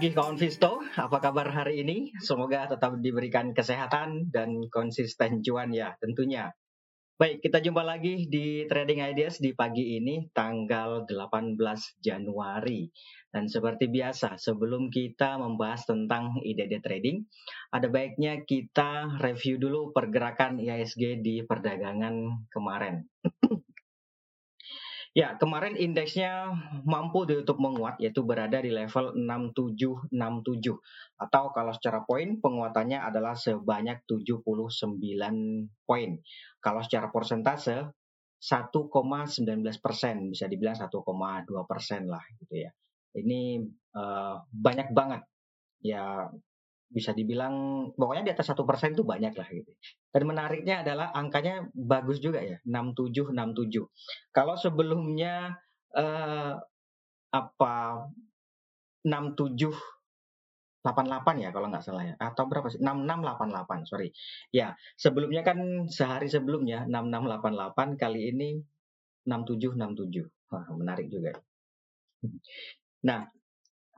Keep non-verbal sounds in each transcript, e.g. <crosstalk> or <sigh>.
pagi kawan Visto, apa kabar hari ini? Semoga tetap diberikan kesehatan dan konsisten cuan ya tentunya. Baik, kita jumpa lagi di Trading Ideas di pagi ini tanggal 18 Januari. Dan seperti biasa, sebelum kita membahas tentang ide-ide trading, ada baiknya kita review dulu pergerakan IHSG di perdagangan kemarin. Ya, kemarin indeksnya mampu ditutup menguat, yaitu berada di level 6767. Atau kalau secara poin, penguatannya adalah sebanyak 79 poin. Kalau secara persentase, 1,19 persen, bisa dibilang 1,2 persen lah gitu ya. Ini uh, banyak banget ya bisa dibilang pokoknya di atas satu persen itu banyak lah gitu. Dan menariknya adalah angkanya bagus juga ya 67 67. Kalau sebelumnya eh, apa 67 88 ya kalau nggak salah ya atau berapa sih? 6688 sorry. Ya sebelumnya kan sehari sebelumnya 6688 kali ini 6767 Wah, menarik juga. Nah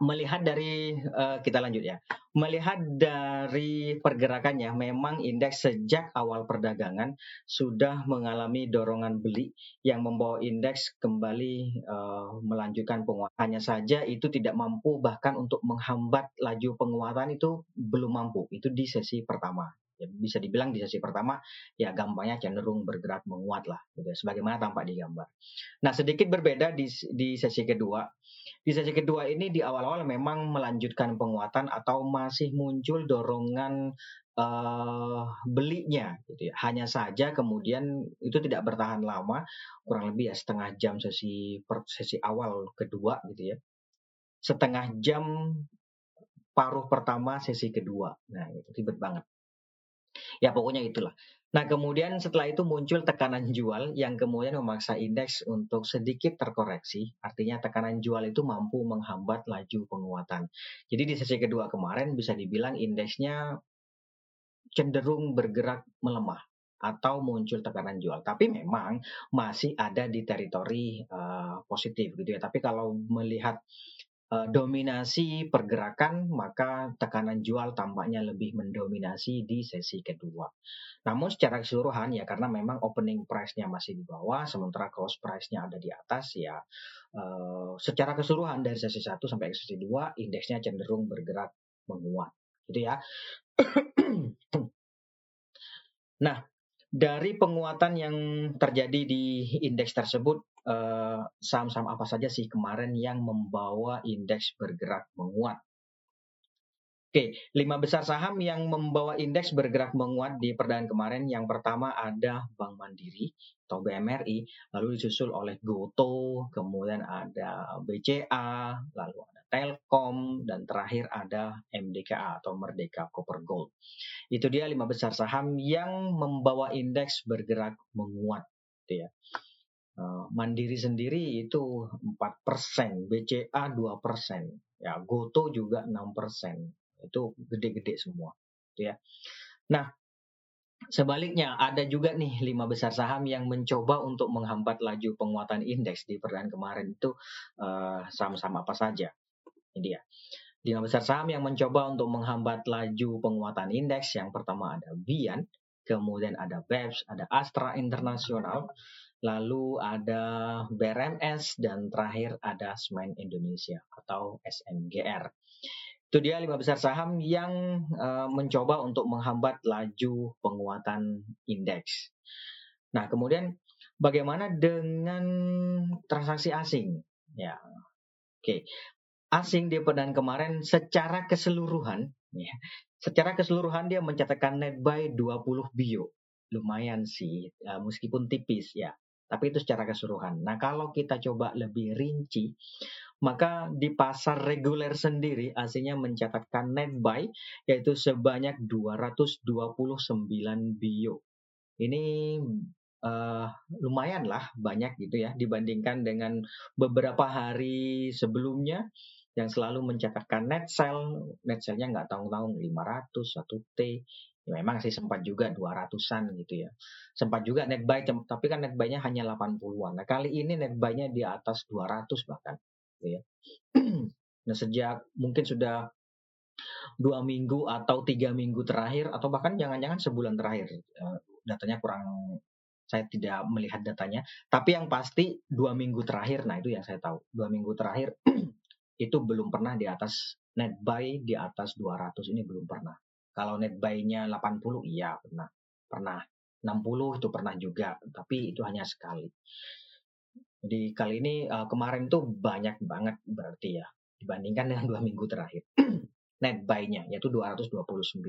melihat dari uh, kita lanjut ya. Melihat dari pergerakannya, memang indeks sejak awal perdagangan sudah mengalami dorongan beli yang membawa indeks kembali uh, melanjutkan penguatan. Hanya saja itu tidak mampu bahkan untuk menghambat laju penguatan itu belum mampu. Itu di sesi pertama. Ya, bisa dibilang di sesi pertama ya gampangnya cenderung bergerak menguat lah, gitu, ya, sebagaimana tampak di gambar. Nah sedikit berbeda di, di sesi kedua di sesi kedua ini di awal-awal memang melanjutkan penguatan atau masih muncul dorongan uh, belinya gitu ya. Hanya saja kemudian itu tidak bertahan lama, kurang lebih ya setengah jam sesi per, sesi awal kedua gitu ya. Setengah jam paruh pertama sesi kedua. Nah, itu ribet banget. Ya pokoknya itulah. Nah, kemudian setelah itu muncul tekanan jual yang kemudian memaksa indeks untuk sedikit terkoreksi. Artinya tekanan jual itu mampu menghambat laju penguatan. Jadi di sesi kedua kemarin bisa dibilang indeksnya cenderung bergerak melemah atau muncul tekanan jual. Tapi memang masih ada di teritori uh, positif gitu ya. Tapi kalau melihat dominasi pergerakan, maka tekanan jual tampaknya lebih mendominasi di sesi kedua. Namun secara keseluruhan ya karena memang opening price-nya masih di bawah, sementara close price-nya ada di atas ya. Uh, secara keseluruhan dari sesi 1 sampai sesi 2 indeksnya cenderung bergerak menguat, gitu ya. <clears throat> nah, dari penguatan yang terjadi di indeks tersebut Eh, saham-saham apa saja sih kemarin yang membawa indeks bergerak menguat? Oke, lima besar saham yang membawa indeks bergerak menguat di perdagangan kemarin. Yang pertama ada Bank Mandiri atau BMRI, lalu disusul oleh Goto, kemudian ada BCA, lalu ada Telkom, dan terakhir ada MDKA atau Merdeka Copper Gold. Itu dia lima besar saham yang membawa indeks bergerak menguat. Gitu ya. Eh, Mandiri sendiri itu 4%, BCA 2%, ya Goto juga 6%. Itu gede-gede semua, gitu ya. Nah, sebaliknya ada juga nih lima besar saham yang mencoba untuk menghambat laju penguatan indeks di perdana kemarin itu uh, saham-saham apa saja. Ini dia. Lima besar saham yang mencoba untuk menghambat laju penguatan indeks yang pertama ada Bian, kemudian ada BEPS, ada Astra Internasional, lalu ada BRMS, dan terakhir ada Semen Indonesia atau SMGR. Itu dia lima besar saham yang uh, mencoba untuk menghambat laju penguatan indeks. Nah, kemudian bagaimana dengan transaksi asing? Ya, oke. Asing di perdan kemarin secara keseluruhan, ya, secara keseluruhan dia mencatatkan net buy 20 bio lumayan sih, uh, meskipun tipis ya tapi itu secara keseluruhan. Nah, kalau kita coba lebih rinci, maka di pasar reguler sendiri aslinya mencatatkan net buy yaitu sebanyak 229 bio. Ini uh, lumayan lah banyak gitu ya dibandingkan dengan beberapa hari sebelumnya yang selalu mencatatkan net sell, net sell-nya nggak tahu-tahu 500, 1 T, ya memang sih sempat juga 200-an gitu ya. Sempat juga net buy, tapi kan net buy-nya hanya 80-an. Nah, kali ini net buy-nya di atas 200 bahkan. Gitu ya. <clears throat> Nah, sejak mungkin sudah dua minggu atau tiga minggu terakhir atau bahkan jangan-jangan sebulan terakhir eh, datanya kurang saya tidak melihat datanya tapi yang pasti dua minggu terakhir nah itu yang saya tahu dua minggu terakhir <clears throat> itu belum pernah di atas net buy di atas 200 ini belum pernah kalau net buy-nya 80 iya pernah pernah 60 itu pernah juga tapi itu hanya sekali jadi kali ini uh, kemarin tuh banyak banget berarti ya dibandingkan dengan dua minggu terakhir. <clears throat> net buy-nya yaitu 229.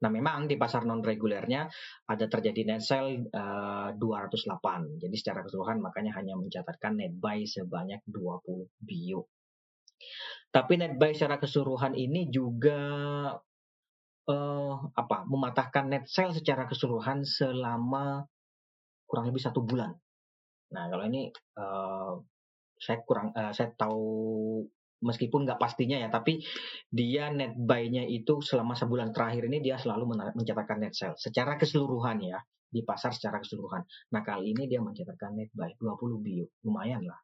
Nah, memang di pasar non regulernya ada terjadi net sell uh, 208. Jadi secara keseluruhan makanya hanya mencatatkan net buy sebanyak 20 bio. Tapi net buy secara keseluruhan ini juga uh, apa? mematahkan net sell secara keseluruhan selama kurang lebih satu bulan. Nah, kalau ini uh, saya kurang uh, saya tahu meskipun nggak pastinya ya, tapi dia net buy-nya itu selama sebulan terakhir ini dia selalu mencatatkan net sell secara keseluruhan ya di pasar secara keseluruhan. Nah kali ini dia mencatatkan net buy 20 bio, lumayan lah.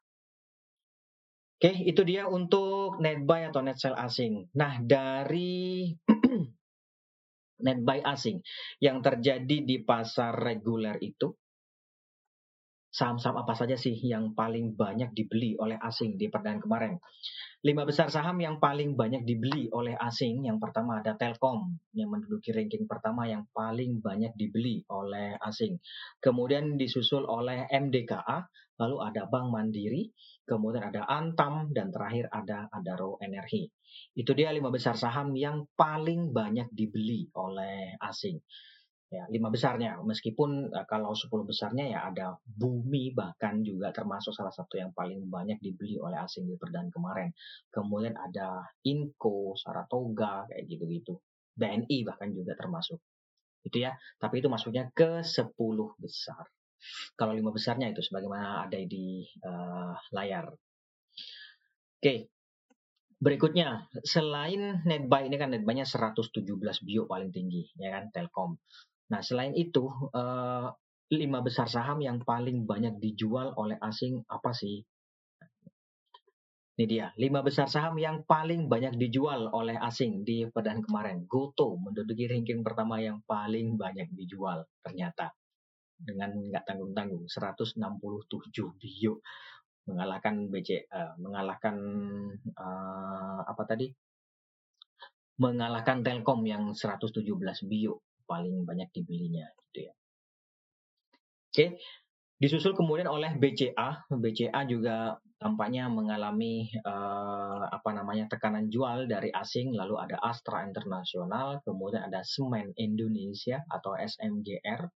Oke, itu dia untuk net buy atau net sell asing. Nah, dari <clears throat> net buy asing yang terjadi di pasar reguler itu saham-saham apa saja sih yang paling banyak dibeli oleh asing di perdana kemarin? Lima besar saham yang paling banyak dibeli oleh asing, yang pertama ada Telkom yang menduduki ranking pertama yang paling banyak dibeli oleh asing. Kemudian disusul oleh MDKA, lalu ada Bank Mandiri, kemudian ada Antam, dan terakhir ada Adaro Energi. Itu dia lima besar saham yang paling banyak dibeli oleh asing. Ya lima besarnya. Meskipun uh, kalau sepuluh besarnya ya ada bumi bahkan juga termasuk salah satu yang paling banyak dibeli oleh asing di perdana kemarin. Kemudian ada Inco Saratoga kayak gitu-gitu. BNI bahkan juga termasuk. Itu ya. Tapi itu masuknya ke sepuluh besar kalau lima besarnya itu sebagaimana ada di uh, layar oke Berikutnya, selain netbuy ini kan netbuy-nya 117 bio paling tinggi, ya kan, Telkom. Nah, selain itu, uh, lima besar saham yang paling banyak dijual oleh asing apa sih? Ini dia, lima besar saham yang paling banyak dijual oleh asing di perdana kemarin. Goto menduduki ranking pertama yang paling banyak dijual ternyata. Dengan nggak tanggung-tanggung, 167 bio mengalahkan BC, uh, mengalahkan uh, apa tadi? Mengalahkan Telkom yang 117 bio paling banyak dibelinya gitu ya. Oke, disusul kemudian oleh BCA. BCA juga tampaknya mengalami uh, apa namanya tekanan jual dari asing, lalu ada Astra Internasional, kemudian ada Semen Indonesia atau SMGR.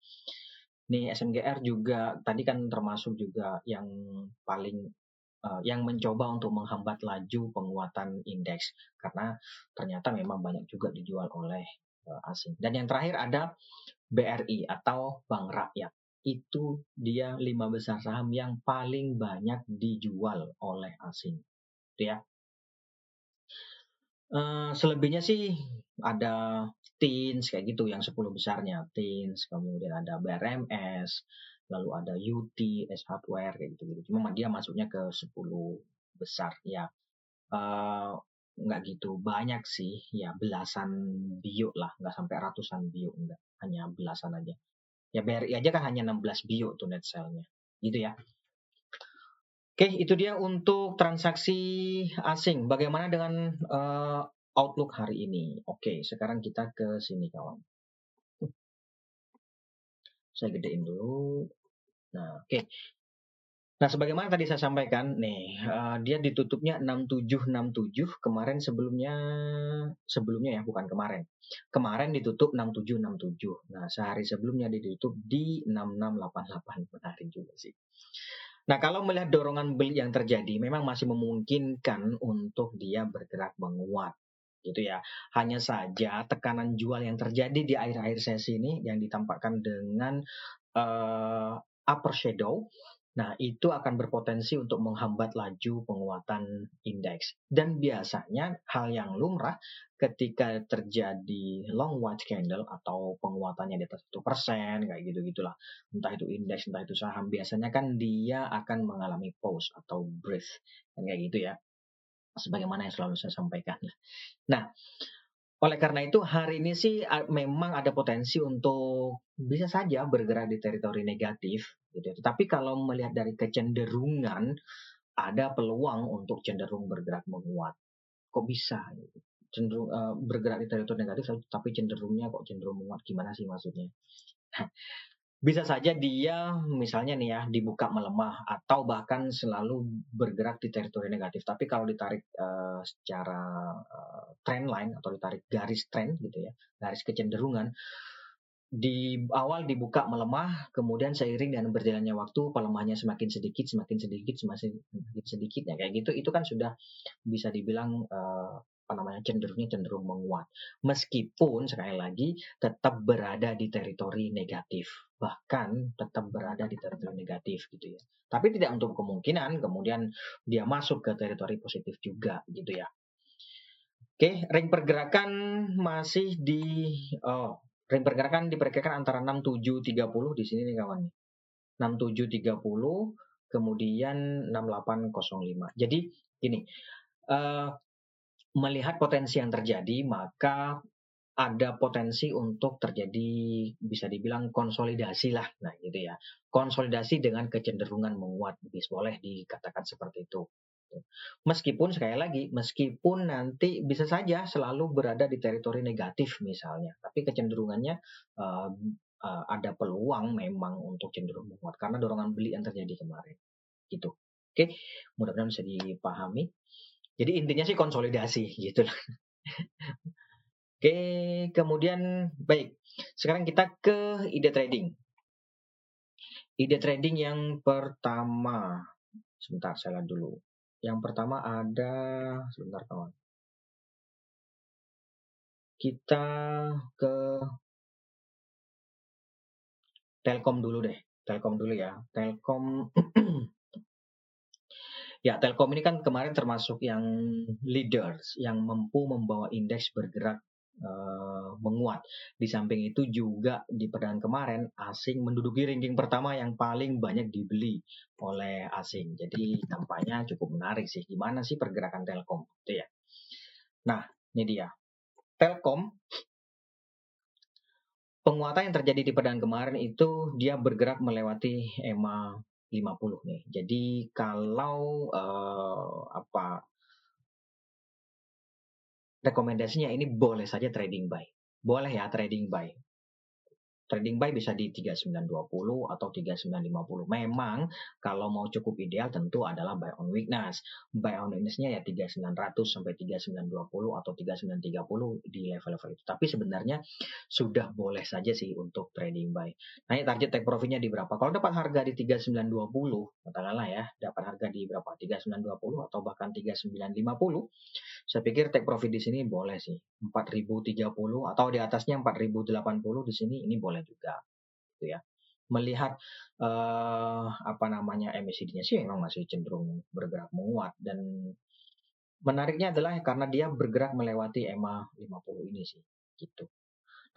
Nih SMGR juga tadi kan termasuk juga yang paling uh, yang mencoba untuk menghambat laju penguatan indeks karena ternyata memang banyak juga dijual oleh Eh, asing. Dan yang terakhir ada BRI atau Bank Rakyat. Itu dia lima besar saham yang paling banyak dijual oleh asing. Itu ya. Uh, selebihnya sih ada Tins kayak gitu yang 10 besarnya. Tins kemudian ada BRMS lalu ada UT S Hardware kayak gitu gitu cuma dia masuknya ke 10 besar. Ya uh, nggak gitu banyak sih. Ya belasan bio lah. Nggak sampai ratusan bio enggak hanya belasan aja. Ya BRI aja kan hanya 16 bio tuh net sale-nya. Gitu ya Oke, itu dia untuk transaksi asing. Bagaimana dengan uh, outlook hari ini? Oke, sekarang kita ke sini kawan. Saya gedein dulu. Nah, oke. Nah, sebagaimana tadi saya sampaikan, nih uh, dia ditutupnya 6767 kemarin sebelumnya sebelumnya ya bukan kemarin. Kemarin ditutup 6767. Nah, sehari sebelumnya ditutup di 6688. Menarik juga sih. Nah, kalau melihat dorongan beli yang terjadi, memang masih memungkinkan untuk dia bergerak menguat gitu ya. Hanya saja tekanan jual yang terjadi di akhir-akhir sesi ini yang ditampakkan dengan uh, upper shadow Nah, itu akan berpotensi untuk menghambat laju penguatan indeks. Dan biasanya hal yang lumrah ketika terjadi long white candle atau penguatannya di atas 1%, kayak gitu-gitulah. Entah itu indeks, entah itu saham, biasanya kan dia akan mengalami pause atau breath. Kan kayak gitu ya. sebagaimana yang selalu saya sampaikan. Nah, oleh karena itu hari ini sih memang ada potensi untuk bisa saja bergerak di teritori negatif gitu. Tetapi kalau melihat dari kecenderungan ada peluang untuk cenderung bergerak menguat. Kok bisa cenderung uh, bergerak di teritori negatif tapi cenderungnya kok cenderung menguat gimana sih maksudnya? <laughs> bisa saja dia misalnya nih ya dibuka melemah atau bahkan selalu bergerak di teritori negatif. Tapi kalau ditarik uh, secara uh, trend line atau ditarik garis trend gitu ya, garis kecenderungan di awal dibuka melemah, kemudian seiring dengan berjalannya waktu pelemahannya semakin sedikit, semakin sedikit, semakin sedikit. Ya kayak gitu. Itu kan sudah bisa dibilang uh, apa namanya cenderungnya cenderung menguat. Meskipun sekali lagi tetap berada di teritori negatif. Bahkan tetap berada di teritori negatif gitu ya. Tapi tidak untuk kemungkinan kemudian dia masuk ke teritori positif juga gitu ya. Oke ring pergerakan masih di oh ring pergerakan diperkirakan antara 6730 di sini nih kawan 6730 kemudian 6805 jadi gini uh, melihat potensi yang terjadi, maka ada potensi untuk terjadi bisa dibilang konsolidasi lah, nah gitu ya. Konsolidasi dengan kecenderungan menguat, bisa boleh dikatakan seperti itu. Meskipun sekali lagi, meskipun nanti bisa saja selalu berada di teritori negatif misalnya, tapi kecenderungannya uh, uh, ada peluang memang untuk cenderung menguat karena dorongan beli yang terjadi kemarin, gitu. Oke, mudah-mudahan bisa dipahami. Jadi intinya sih konsolidasi <laughs> gitu lah. Oke, kemudian baik. Sekarang kita ke ide trading. Ide trading yang pertama. Sebentar, saya lihat dulu. Yang pertama ada sebentar kawan. Kita ke Telkom dulu deh. Telkom dulu ya. Telkom <clears throat> Ya, Telkom ini kan kemarin termasuk yang leaders, yang mampu membawa indeks bergerak uh, menguat. Di samping itu juga di perdagangan kemarin asing menduduki ranking pertama yang paling banyak dibeli oleh asing. Jadi tampaknya cukup menarik sih. Gimana sih pergerakan Telkom? Itu ya. Nah, ini dia. Telkom penguatan yang terjadi di perdagangan kemarin itu dia bergerak melewati EMA 50 nih. Jadi kalau uh, apa rekomendasinya ini boleh saja trading buy. Boleh ya trading buy trading buy bisa di 3920 atau 3950. Memang kalau mau cukup ideal tentu adalah buy on weakness. Buy on weakness-nya ya 3900 sampai 3920 atau 3930 di level-level itu. Tapi sebenarnya sudah boleh saja sih untuk trading buy. Nah, target take profit-nya di berapa? Kalau dapat harga di 3920, katakanlah ya, dapat harga di berapa? 3920 atau bahkan 3950, saya pikir take profit di sini boleh sih. 4030 atau di atasnya 4080 di sini ini boleh juga gitu ya melihat uh, apa namanya MACD-nya sih memang masih cenderung bergerak menguat dan menariknya adalah karena dia bergerak melewati EMA 50 ini sih gitu.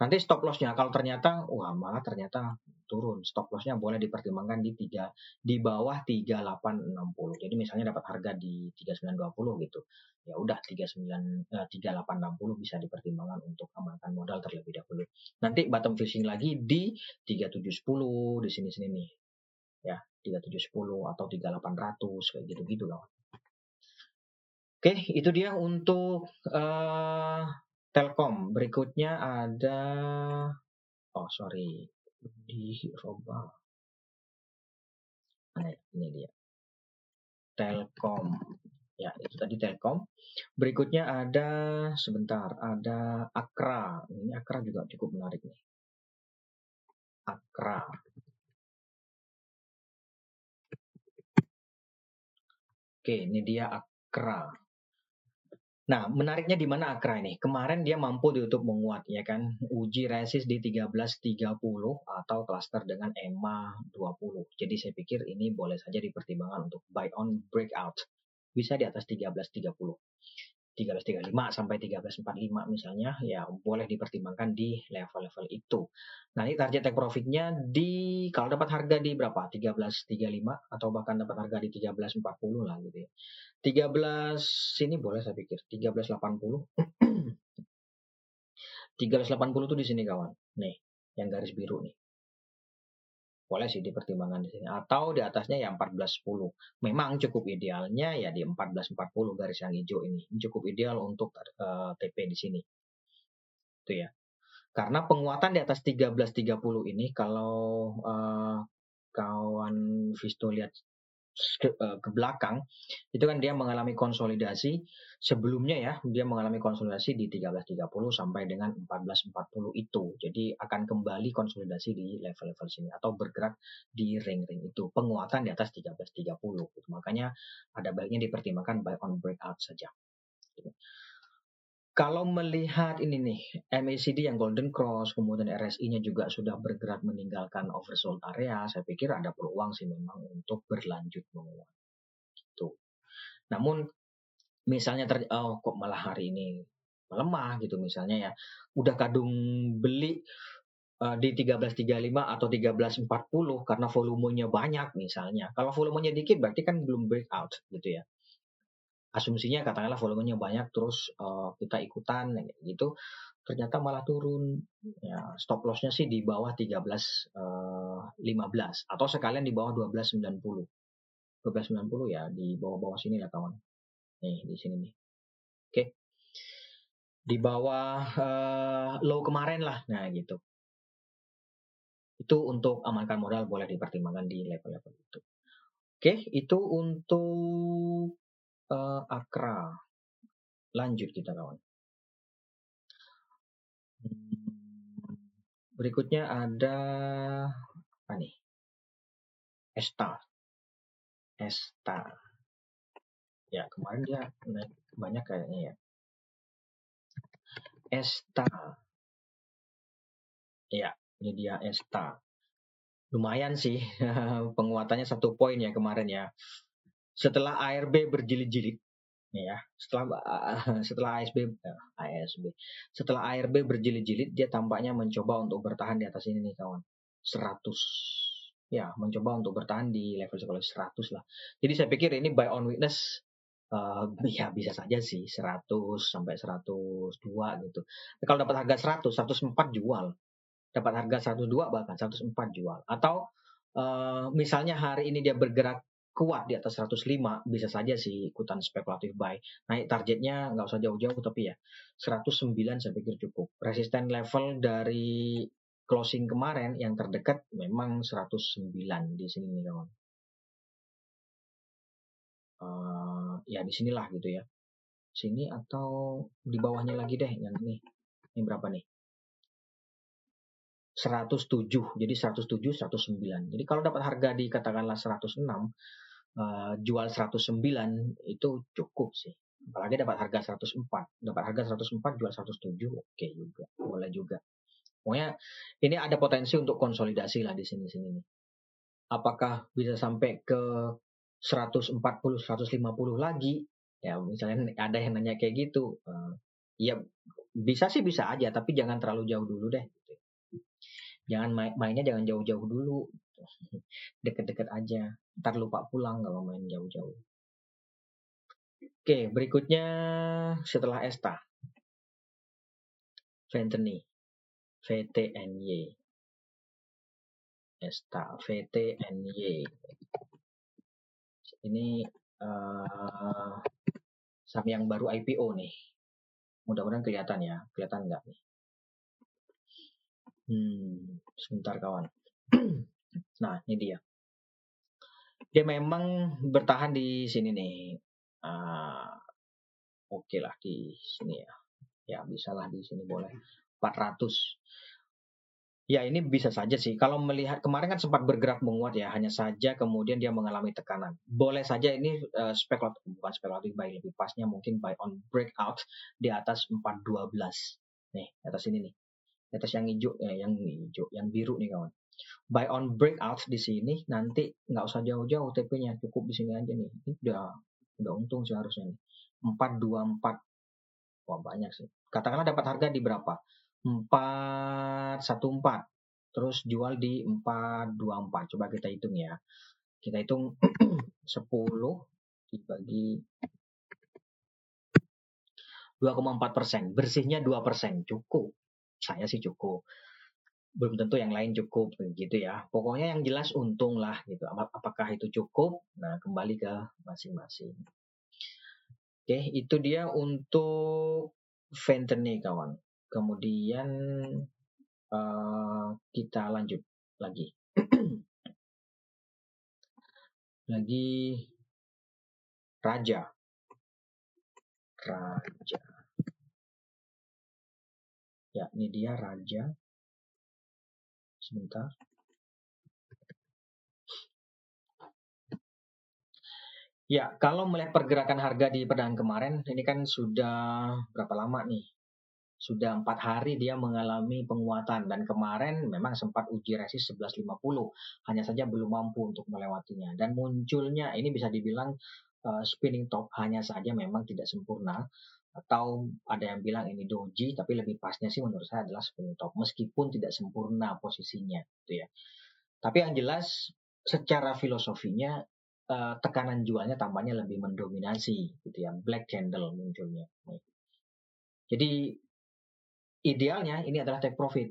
Nanti stop loss-nya kalau ternyata wah malah ternyata turun, stop loss-nya boleh dipertimbangkan di tiga di bawah 3860. Jadi misalnya dapat harga di 3920 gitu. Ya udah 39 eh, 3860 bisa dipertimbangkan untuk amankan modal terlebih dahulu. Nanti bottom fishing lagi di 3710 di sini-sini nih. Ya, 3710 atau 3800 kayak gitu-gitu kawan. Oke, itu dia untuk uh, Telkom. Berikutnya ada oh sorry di Roba. Nah, ini dia. Telkom. Ya, itu tadi Telkom. Berikutnya ada sebentar, ada Akra. Ini Akra juga cukup menarik nih. Akra. Oke, ini dia Akra. Nah, menariknya di mana Akra ini? Kemarin dia mampu ditutup menguat, ya kan? Uji resist di 13.30 atau cluster dengan EMA 20. Jadi saya pikir ini boleh saja dipertimbangkan untuk buy on breakout. Bisa di atas 13.30. 1335 sampai 1345 misalnya ya boleh dipertimbangkan di level-level itu. Nah ini target take profitnya di kalau dapat harga di berapa 1335 atau bahkan dapat harga di 1340 lah gitu ya. 13 sini boleh saya pikir 1380 1380 <clears throat> tuh di sini kawan. Nih yang garis biru nih boleh sih dipertimbangkan di sini. Atau di atasnya ya 1410 memang cukup idealnya ya di 1440 garis yang hijau ini. Cukup ideal untuk uh, eh, TP di sini. Itu ya. Karena penguatan di atas 1330 ini kalau uh, kawan Visto lihat ke, uh, ke belakang itu kan dia mengalami konsolidasi. Sebelumnya ya dia mengalami konsolidasi di 1330 sampai dengan 1440 itu. Jadi akan kembali konsolidasi di level-level sini atau bergerak di ring-ring itu. Penguatan di atas 1330 gitu. makanya ada baiknya dipertimbangkan buy on breakout saja kalau melihat ini nih, MACD yang Golden Cross, kemudian RSI-nya juga sudah bergerak meninggalkan oversold area, saya pikir ada peluang sih memang untuk berlanjut menguat. Gitu. Namun misalnya ter, oh kok malah hari ini melemah gitu misalnya ya, udah kadung beli uh, di 1335 atau 1340 karena volumenya banyak misalnya. Kalau volumenya dikit berarti kan belum breakout gitu ya asumsinya katakanlah volumenya banyak terus uh, kita ikutan gitu ternyata malah turun. Ya stop lossnya sih di bawah 13 uh, 15 atau sekalian di bawah 1290 1290 ya di bawah-bawah sini lah kawan. Nih di sini nih. Oke. Okay. di bawah uh, low kemarin lah nah gitu. Itu untuk amankan modal boleh dipertimbangkan di level-level itu. Oke itu untuk uh, Akra. Lanjut kita kawan. Hmm, berikutnya ada apa nih? Esta. Esta. Ya, kemarin dia naik banyak kayaknya ya. Esta. Ya, ini dia Esta. Lumayan sih <laughs> penguatannya satu poin ya kemarin ya setelah ARB berjilid-jilid. Ya setelah <laughs> setelah ASB ASB setelah ARB berjilid-jilid dia tampaknya mencoba untuk bertahan di atas ini nih kawan. 100 ya mencoba untuk bertahan di level sekolah 100 lah. Jadi saya pikir ini buy on witness uh, ya bisa saja sih 100 sampai 102 gitu. Kalau dapat harga 100 104 jual. Dapat harga 102 bahkan 104 jual. Atau uh, misalnya hari ini dia bergerak kuat di atas 105 bisa saja sih ikutan spekulatif buy. Naik targetnya nggak usah jauh-jauh tapi ya 109 saya pikir cukup. Resisten level dari closing kemarin yang terdekat memang 109 di sini nih kawan. Uh, ya di sinilah gitu ya. Sini atau di bawahnya lagi deh yang ini. Ini berapa nih? 107. Jadi 107 109. Jadi kalau dapat harga di katakanlah 106 uh, jual 109 itu cukup sih. Apalagi dapat harga 104. Dapat harga 104 jual 107 oke okay juga. Boleh juga. Pokoknya ini ada potensi untuk konsolidasi lah di sini-sini nih. Apakah bisa sampai ke 140 150 lagi? Ya misalnya ada yang nanya kayak gitu. Uh, ya bisa sih bisa aja tapi jangan terlalu jauh dulu deh. Jangan main mainnya jangan jauh-jauh dulu <laughs> deket-deket aja. Ntar lupa pulang kalau main jauh-jauh. Oke berikutnya setelah Esta. Venteni. VTNY Esta VTNY ini uh, saham yang baru IPO nih. Mudah-mudahan kelihatan ya. Kelihatan nggak nih? Hmm sebentar kawan <clears throat> Nah, ini dia. Dia memang bertahan di sini nih. Uh, Oke okay lah di sini ya. Ya, bisalah di sini boleh. 400. Ya ini bisa saja sih. Kalau melihat kemarin kan sempat bergerak menguat ya, hanya saja kemudian dia mengalami tekanan. Boleh saja ini uh, spekulatif bukan spekulatif buy lebih pasnya mungkin buy on breakout di atas 412. Nih, atas ini nih. Di atas yang hijau eh, yang hijau, yang biru nih kawan buy on breakout di sini nanti nggak usah jauh-jauh TP-nya cukup di sini aja nih ini udah udah untung sih harusnya nih 424 Wah banyak sih. Katakanlah dapat harga di berapa? 414. Terus jual di 424. Coba kita hitung ya. Kita hitung <clears throat> 10 dibagi 2,4 persen. Bersihnya 2 persen. Cukup. Saya sih cukup. Belum tentu yang lain cukup gitu ya. Pokoknya yang jelas untung lah gitu. Apakah itu cukup? Nah kembali ke masing-masing. Oke, itu dia untuk Ventene kawan. Kemudian uh, kita lanjut lagi. <clears throat> lagi raja. Raja. Ya, ini dia raja. Sebentar. Ya, kalau melihat pergerakan harga di perdagangan kemarin, ini kan sudah berapa lama nih? Sudah empat hari dia mengalami penguatan dan kemarin memang sempat uji resist 1150, hanya saja belum mampu untuk melewatinya. Dan munculnya ini bisa dibilang uh, spinning top hanya saja memang tidak sempurna atau ada yang bilang ini doji tapi lebih pasnya sih menurut saya adalah spinning top. Meskipun tidak sempurna posisinya gitu ya. Tapi yang jelas secara filosofinya uh, tekanan jualnya tampaknya lebih mendominasi gitu ya. Black candle munculnya. Jadi idealnya ini adalah take profit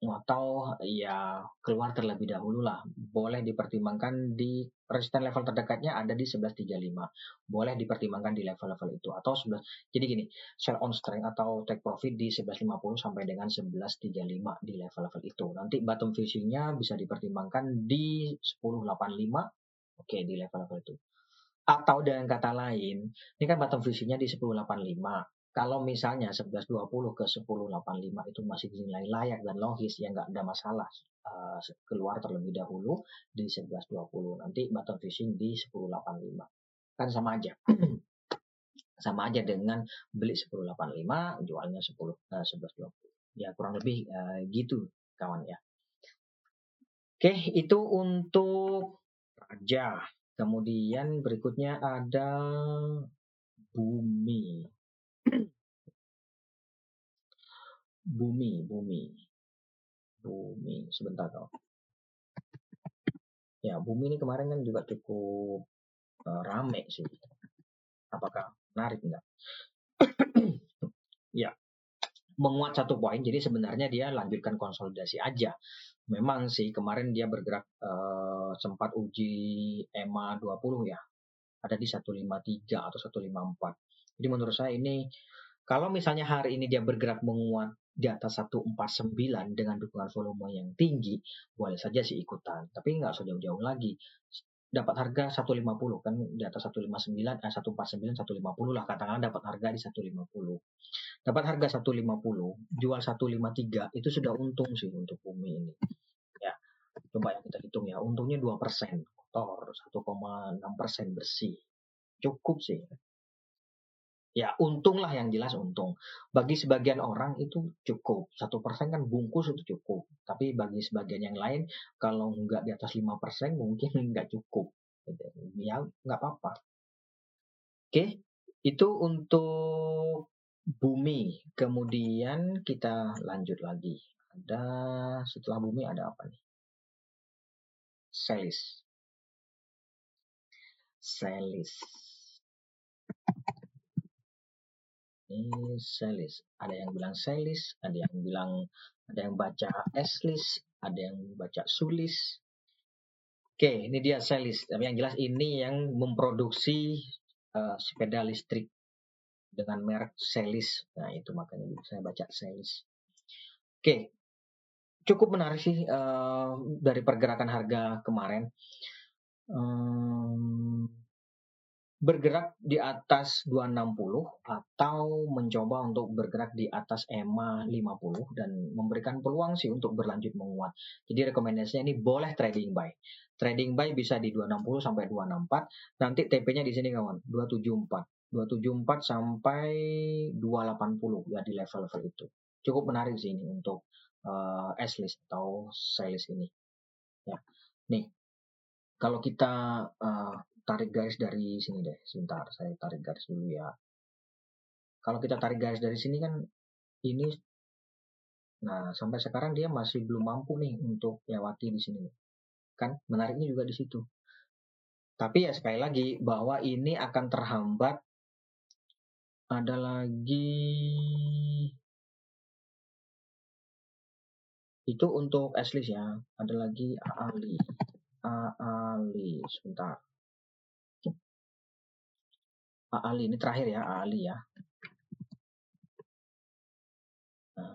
atau ya keluar terlebih dahulu lah. Boleh dipertimbangkan di resisten level terdekatnya ada di 1135. Boleh dipertimbangkan di level-level itu atau 11. Jadi gini, sell on strength atau take profit di 1150 sampai dengan 1135 di level-level itu. Nanti bottom fishingnya bisa dipertimbangkan di 1085 Oke, di level-level itu. Atau dengan kata lain, ini kan bottom visinya di 1085. Kalau misalnya 1120 ke 1085 itu masih dinilai layak dan logis, ya nggak ada masalah. Uh, keluar terlebih dahulu di 1120. Nanti bottom fishing di 1085. Kan sama aja. <clears throat> sama aja dengan beli 1085, jualnya 10 uh, 1120. Ya kurang lebih uh, gitu kawan ya. Oke, itu untuk aja. Kemudian berikutnya ada bumi. Bumi, bumi. Bumi, sebentar dong. <laughs> Ya, bumi ini kemarin kan juga cukup uh, rame sih. Apakah menarik enggak? <clears throat> ya, menguat satu poin. Jadi sebenarnya dia lanjutkan konsolidasi aja memang sih kemarin dia bergerak uh, sempat uji EMA 20 ya. Ada di 153 atau 154. Jadi menurut saya ini kalau misalnya hari ini dia bergerak menguat di atas 149 dengan dukungan volume yang tinggi, boleh saja sih ikutan. Tapi nggak usah jauh-jauh lagi. Dapat harga 150 kan di atas 159, eh, 149, 150 lah katakanlah dapat harga di 150. Dapat harga 150, jual 153 itu sudah untung sih untuk bumi ini coba yang kita hitung ya untungnya 2% kotor 1,6% bersih cukup sih ya untunglah yang jelas untung. Bagi sebagian orang itu cukup. Satu persen kan bungkus itu cukup. Tapi bagi sebagian yang lain kalau nggak di atas lima persen mungkin <laughs> nggak cukup. Ya nggak apa-apa. Oke itu untuk bumi. Kemudian kita lanjut lagi. Ada setelah bumi ada apa nih? Selis. Selis. Ini selis. Ada yang bilang selis, ada yang bilang ada yang baca eslis, ada yang baca sulis. Oke, ini dia selis. Tapi yang jelas ini yang memproduksi uh, sepeda listrik dengan merek Selis. Nah, itu makanya saya baca Selis. Oke, cukup menarik sih uh, dari pergerakan harga kemarin. Um, bergerak di atas 260 atau mencoba untuk bergerak di atas EMA 50 dan memberikan peluang sih untuk berlanjut menguat. Jadi rekomendasinya ini boleh trading buy. Trading buy bisa di 260 sampai 264. Nanti TP-nya di sini kawan, 274. 274 sampai 280 ya di level-level itu. Cukup menarik sih ini untuk uh, S list atau sales ini. Ya, nih kalau kita uh, tarik garis dari sini deh, sebentar saya tarik garis dulu ya. Kalau kita tarik garis dari sini kan ini nah sampai sekarang dia masih belum mampu nih untuk lewati di sini. Kan menariknya juga di situ. Tapi ya sekali lagi bahwa ini akan terhambat ada lagi itu untuk Ashley ya. Ada lagi Ali. Ali sebentar. Ali ini terakhir ya Ali ya. Nah.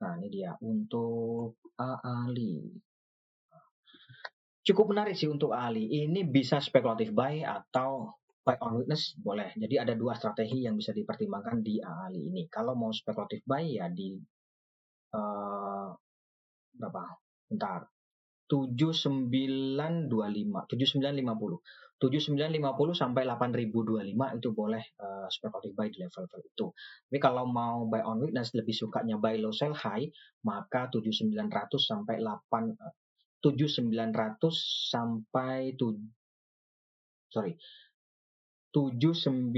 nah ini dia untuk Ali cukup menarik sih untuk Ali. Ini bisa spekulatif buy atau buy on witness boleh. Jadi ada dua strategi yang bisa dipertimbangkan di Ali ini. Kalau mau spekulatif buy ya di uh, berapa? Bentar. 7925, 7950. 7950 sampai 8025 itu boleh uh, spekulatif buy di level-level itu. Tapi kalau mau buy on witness lebih sukanya buy low sell high, maka 7900 sampai 8 7900 sampai tu sorry 79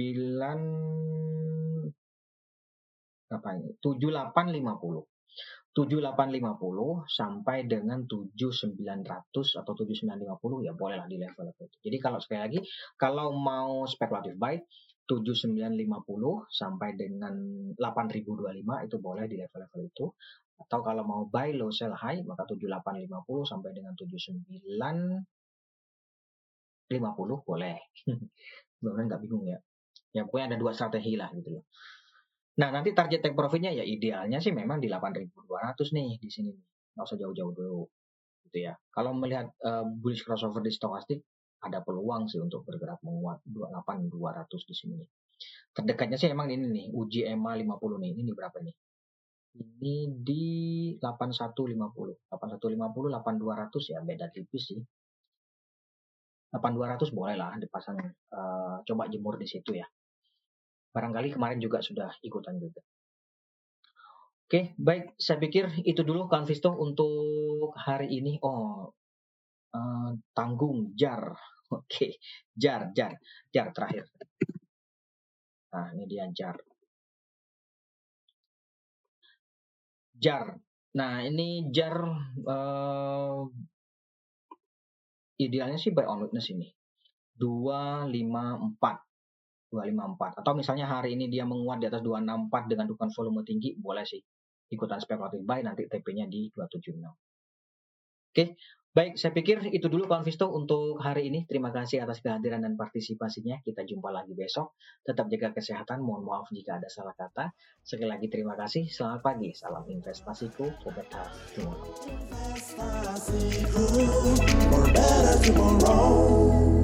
apa ini 7850 7850 sampai dengan 7900 atau 7950 ya bolehlah di level itu. Jadi kalau sekali lagi kalau mau spekulatif buy 7950 sampai dengan 8025 itu boleh di level-level itu. Atau kalau mau buy low sell high maka 7850 sampai dengan 7950 boleh. <laughs> Sebenarnya nggak bingung ya. Ya pokoknya ada dua strategi lah gitu loh. Nah nanti target take profitnya ya idealnya sih memang di 8200 nih di sini. Nggak usah jauh-jauh dulu gitu ya. Kalau melihat uh, bullish crossover di stokastik ada peluang sih untuk bergerak menguat 28200 di sini. Terdekatnya sih emang ini nih, uji EMA 50 nih. Ini berapa nih? Ini di 8150. 8150 8200 ya beda tipis sih. 8200 boleh lah dipasang uh, coba jemur di situ ya. Barangkali kemarin juga sudah ikutan juga. Oke, baik. Saya pikir itu dulu Visto untuk hari ini. Oh, uh, tanggung jar. <laughs> Oke, jar, jar, jar terakhir. Nah, ini dia jar. jar. Nah, ini jar uh, idealnya sih buy on witness ini. 254. 254. Atau misalnya hari ini dia menguat di atas 264 dengan dukungan volume tinggi, boleh sih ikutan spekulatif buy nanti TP-nya di 276. Oke, Baik, saya pikir itu dulu Kawan Visto untuk hari ini. Terima kasih atas kehadiran dan partisipasinya. Kita jumpa lagi besok. Tetap jaga kesehatan. Mohon maaf jika ada salah kata. Sekali lagi terima kasih. Selamat pagi. Salam investasiku. Tomorrow.